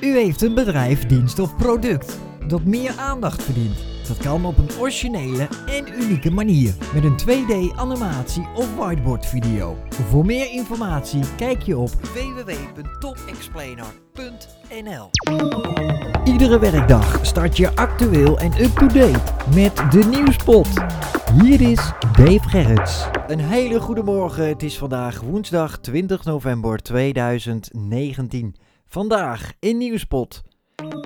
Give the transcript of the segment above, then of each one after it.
U heeft een bedrijf, dienst of product dat meer aandacht verdient. Dat kan op een originele en unieke manier met een 2D animatie of whiteboard video. Voor meer informatie kijk je op www.topexplainer.nl Iedere werkdag start je actueel en up-to-date met de nieuwspot. Hier is Dave Gerrits. Een hele goede morgen. Het is vandaag woensdag 20 november 2019. Vandaag in Nieuwspot.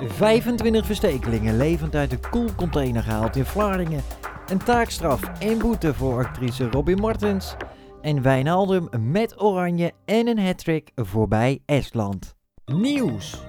25 verstekelingen levend uit de koelcontainer gehaald in Vlaardingen. Een taakstraf en boete voor actrice Robin Martens. En Wijnaldum met oranje en een hattrick voorbij Estland. Nieuws.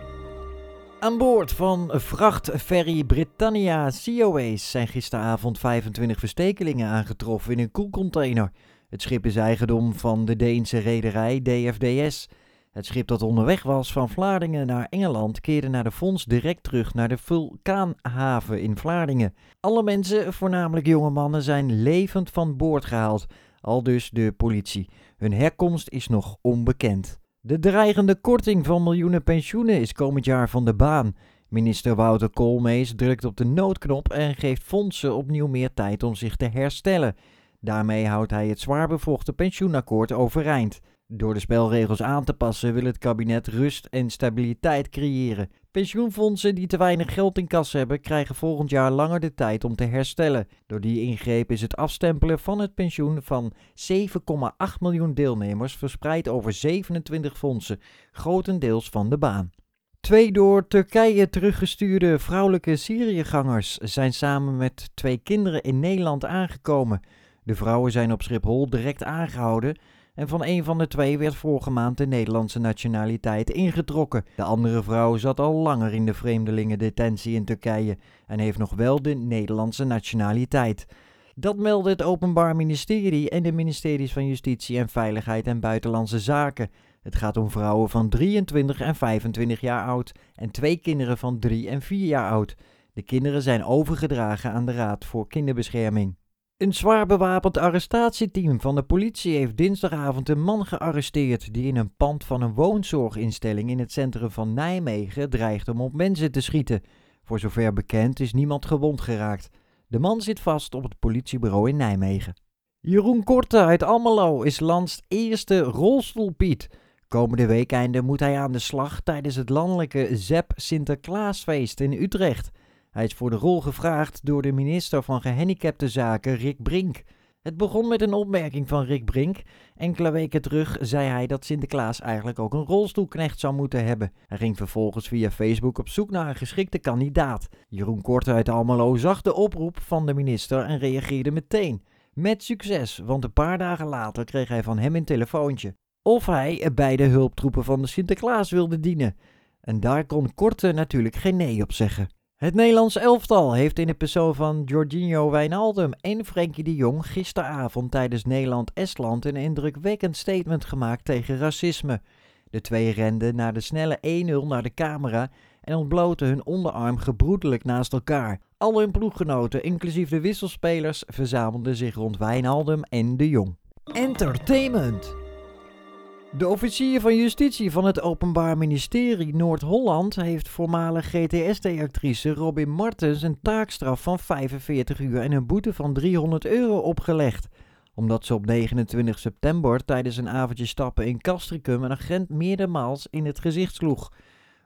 Aan boord van vrachtferry Britannia Seaways zijn gisteravond 25 verstekelingen aangetroffen in een koelcontainer. Het schip is eigendom van de Deense rederij DFDS. Het schip dat onderweg was van Vlaardingen naar Engeland keerde naar de fonds direct terug naar de vulkaanhaven in Vlaardingen. Alle mensen, voornamelijk jonge mannen, zijn levend van boord gehaald, al dus de politie. Hun herkomst is nog onbekend. De dreigende korting van miljoenen pensioenen is komend jaar van de baan. Minister Wouter Koolmees drukt op de noodknop en geeft fondsen opnieuw meer tijd om zich te herstellen. Daarmee houdt hij het zwaar bevochten pensioenakkoord overeind. Door de spelregels aan te passen wil het kabinet rust en stabiliteit creëren. Pensioenfondsen die te weinig geld in kas hebben, krijgen volgend jaar langer de tijd om te herstellen. Door die ingreep is het afstempelen van het pensioen van 7,8 miljoen deelnemers verspreid over 27 fondsen, grotendeels van de baan. Twee door Turkije teruggestuurde vrouwelijke Syriëgangers zijn samen met twee kinderen in Nederland aangekomen. De vrouwen zijn op Schiphol direct aangehouden en van een van de twee werd vorige maand de Nederlandse nationaliteit ingetrokken. De andere vrouw zat al langer in de vreemdelingendetentie in Turkije en heeft nog wel de Nederlandse nationaliteit. Dat meldde het Openbaar Ministerie en de ministeries van Justitie en Veiligheid en Buitenlandse Zaken. Het gaat om vrouwen van 23 en 25 jaar oud en twee kinderen van 3 en 4 jaar oud. De kinderen zijn overgedragen aan de Raad voor Kinderbescherming. Een zwaar bewapend arrestatieteam van de politie heeft dinsdagavond een man gearresteerd die in een pand van een woonzorginstelling in het centrum van Nijmegen dreigt om op mensen te schieten. Voor zover bekend is niemand gewond geraakt. De man zit vast op het politiebureau in Nijmegen. Jeroen Korte uit Almelo is lands eerste rolstoelpiet. Komende weekeinde moet hij aan de slag tijdens het landelijke ZEP Sinterklaasfeest in Utrecht. Hij is voor de rol gevraagd door de minister van Gehandicapte Zaken, Rick Brink. Het begon met een opmerking van Rick Brink. Enkele weken terug zei hij dat Sinterklaas eigenlijk ook een rolstoelknecht zou moeten hebben. Hij ging vervolgens via Facebook op zoek naar een geschikte kandidaat. Jeroen Korte uit Almelo zag de oproep van de minister en reageerde meteen. Met succes, want een paar dagen later kreeg hij van hem een telefoontje. Of hij bij de hulptroepen van de Sinterklaas wilde dienen. En daar kon Korte natuurlijk geen nee op zeggen. Het Nederlands elftal heeft in de persoon van Jorginho Wijnaldum en Frenkie de Jong gisteravond tijdens Nederland-Estland een indrukwekkend statement gemaakt tegen racisme. De twee renden naar de snelle 1-0 naar de camera en ontbloten hun onderarm gebroedelijk naast elkaar. Al hun ploeggenoten, inclusief de wisselspelers, verzamelden zich rond Wijnaldum en de Jong. Entertainment. De officier van justitie van het Openbaar Ministerie Noord-Holland heeft voormalig GTSD-actrice Robin Martens een taakstraf van 45 uur en een boete van 300 euro opgelegd. Omdat ze op 29 september tijdens een avondje stappen in Castricum een agent meerdermaals in het gezicht sloeg.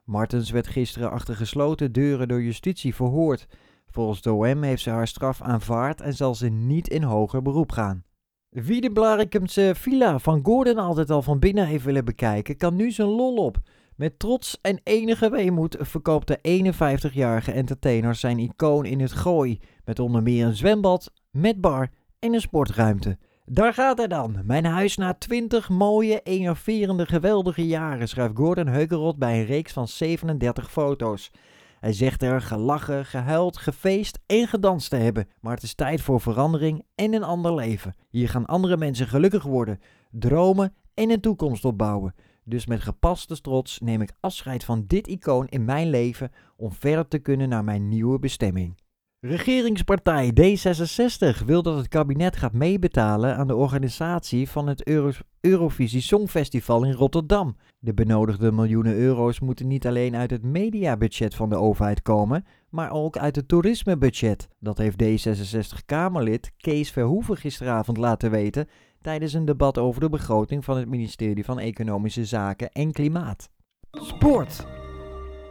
Martens werd gisteren achter gesloten deuren door justitie verhoord. Volgens de OM heeft ze haar straf aanvaard en zal ze niet in hoger beroep gaan. Wie de Blaricumse villa van Gordon altijd al van binnen heeft willen bekijken, kan nu zijn lol op. Met trots en enige weemoed verkoopt de 51-jarige entertainer zijn icoon in het gooi. Met onder meer een zwembad, met bar en een sportruimte. Daar gaat hij dan. Mijn huis na 20 mooie, enerverende, geweldige jaren, schrijft Gordon Heugerot bij een reeks van 37 foto's. Hij zegt er gelachen, gehuild, gefeest en gedanst te hebben. Maar het is tijd voor verandering en een ander leven. Hier gaan andere mensen gelukkig worden, dromen en een toekomst opbouwen. Dus met gepaste trots neem ik afscheid van dit icoon in mijn leven om verder te kunnen naar mijn nieuwe bestemming. Regeringspartij D66 wil dat het kabinet gaat meebetalen aan de organisatie van het Euro Eurovisie Songfestival in Rotterdam. De benodigde miljoenen euro's moeten niet alleen uit het mediabudget van de overheid komen, maar ook uit het toerismebudget. Dat heeft D66-Kamerlid Kees Verhoeven gisteravond laten weten tijdens een debat over de begroting van het ministerie van Economische Zaken en Klimaat. Sport.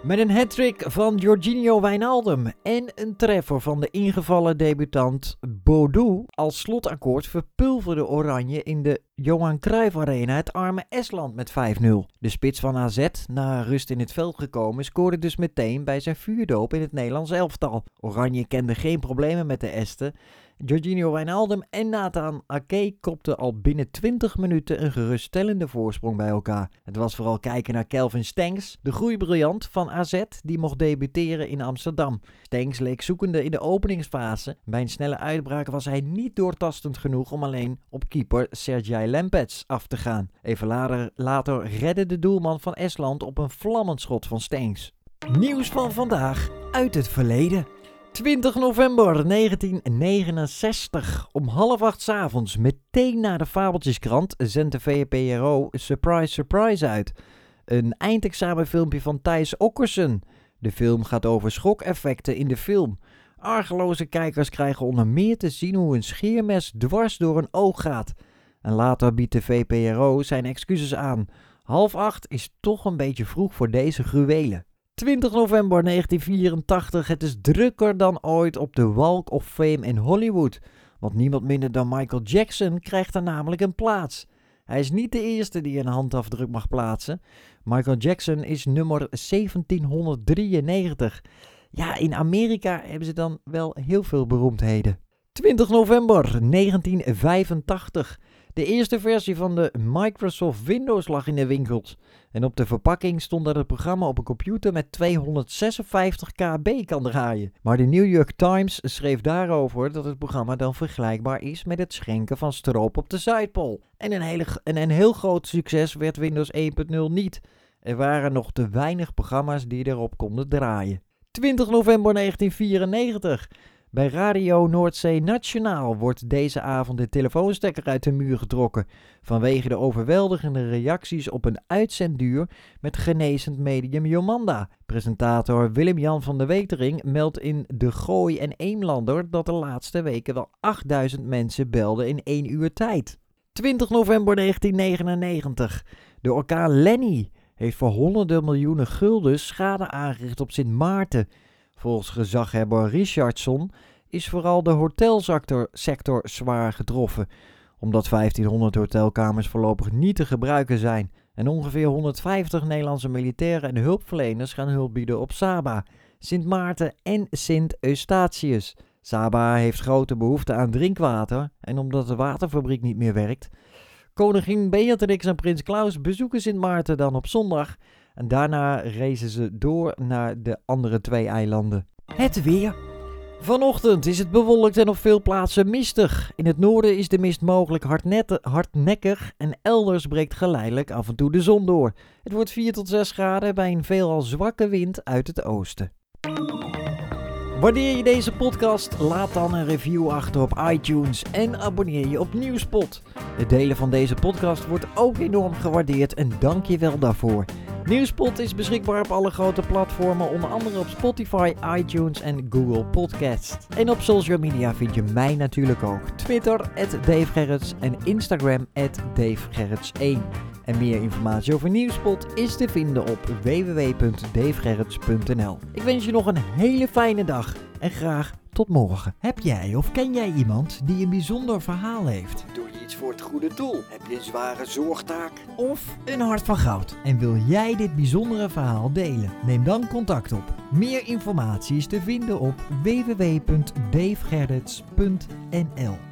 Met een hattrick van Jorginho Wijnaldum en een treffer van de ingevallen debutant Bodo als slotakkoord verpulverde Oranje in de Johan Cruijff Arena het arme Estland met 5-0. De spits van AZ, na rust in het veld gekomen, scoorde dus meteen bij zijn vuurdoop in het Nederlands elftal. Oranje kende geen problemen met de Esten Jorginho Wijnaldum en Nathan Ake kopten al binnen 20 minuten een geruststellende voorsprong bij elkaar. Het was vooral kijken naar Kelvin Stengs, de groeibriljant van AZ, die mocht debuteren in Amsterdam. Stengs leek zoekende in de openingsfase. Bij een snelle uitbraak was hij niet doortastend genoeg om alleen op keeper Sergej Lempets af te gaan. Even later, later redde de doelman van Estland op een vlammend schot van Stengs. Nieuws van vandaag uit het verleden. 20 november 1969. Om half acht s avonds, meteen na de Fabeltjeskrant, zendt de VPRO Surprise Surprise uit. Een eindexamenfilmpje van Thijs Okkersen. De film gaat over schokeffecten in de film. Argeloze kijkers krijgen onder meer te zien hoe een scheermes dwars door een oog gaat. En later biedt de VPRO zijn excuses aan. Half acht is toch een beetje vroeg voor deze gruwelen. 20 november 1984. Het is drukker dan ooit op de Walk of Fame in Hollywood. Want niemand minder dan Michael Jackson krijgt er namelijk een plaats. Hij is niet de eerste die een handafdruk mag plaatsen. Michael Jackson is nummer 1793. Ja, in Amerika hebben ze dan wel heel veel beroemdheden. 20 november 1985. De eerste versie van de Microsoft Windows lag in de winkels. En op de verpakking stond dat het programma op een computer met 256 KB kan draaien. Maar de New York Times schreef daarover dat het programma dan vergelijkbaar is met het schenken van stroop op de Zuidpool. En een, hele, en een heel groot succes werd Windows 1.0 niet. Er waren nog te weinig programma's die erop konden draaien. 20 november 1994. Bij Radio Noordzee Nationaal wordt deze avond de telefoonstekker uit de muur getrokken vanwege de overweldigende reacties op een uitzendduur met genezend medium Jomanda. Presentator Willem-Jan van der Wetering meldt in De Gooi en Eemlander dat de laatste weken wel 8000 mensen belden in één uur tijd. 20 november 1999. De orkaan Lenny heeft voor honderden miljoenen gulden schade aangericht op Sint Maarten. Volgens gezaghebber Richardson is vooral de hotelsector zwaar getroffen, omdat 1500 hotelkamers voorlopig niet te gebruiken zijn en ongeveer 150 Nederlandse militairen en hulpverleners gaan hulp bieden op Saba, Sint Maarten en Sint Eustatius. Saba heeft grote behoefte aan drinkwater en omdat de waterfabriek niet meer werkt, koningin Beatrix en prins Klaus bezoeken Sint Maarten dan op zondag en daarna reizen ze door naar de andere twee eilanden. Het weer. Vanochtend is het bewolkt en op veel plaatsen mistig. In het noorden is de mist mogelijk hardnekkig en elders breekt geleidelijk af en toe de zon door. Het wordt 4 tot 6 graden bij een veelal zwakke wind uit het oosten. Waardeer je deze podcast? Laat dan een review achter op iTunes en abonneer je op Nieuwspot. Het delen van deze podcast wordt ook enorm gewaardeerd en dank je wel daarvoor. Nieuwspot is beschikbaar op alle grote platformen, onder andere op Spotify, iTunes en Google Podcasts. En op social media vind je mij natuurlijk ook. Twitter, Dave en Instagram, DaveGerrits1. En meer informatie over Nieuwspot is te vinden op www.davegerrits.nl. Ik wens je nog een hele fijne dag en graag tot morgen. Heb jij of ken jij iemand die een bijzonder verhaal heeft? Doe je iets voor het goede doel? Heb je een zware zorgtaak? Of een hart van goud? En wil jij dit bijzondere verhaal delen? Neem dan contact op. Meer informatie is te vinden op www.davegerrits.nl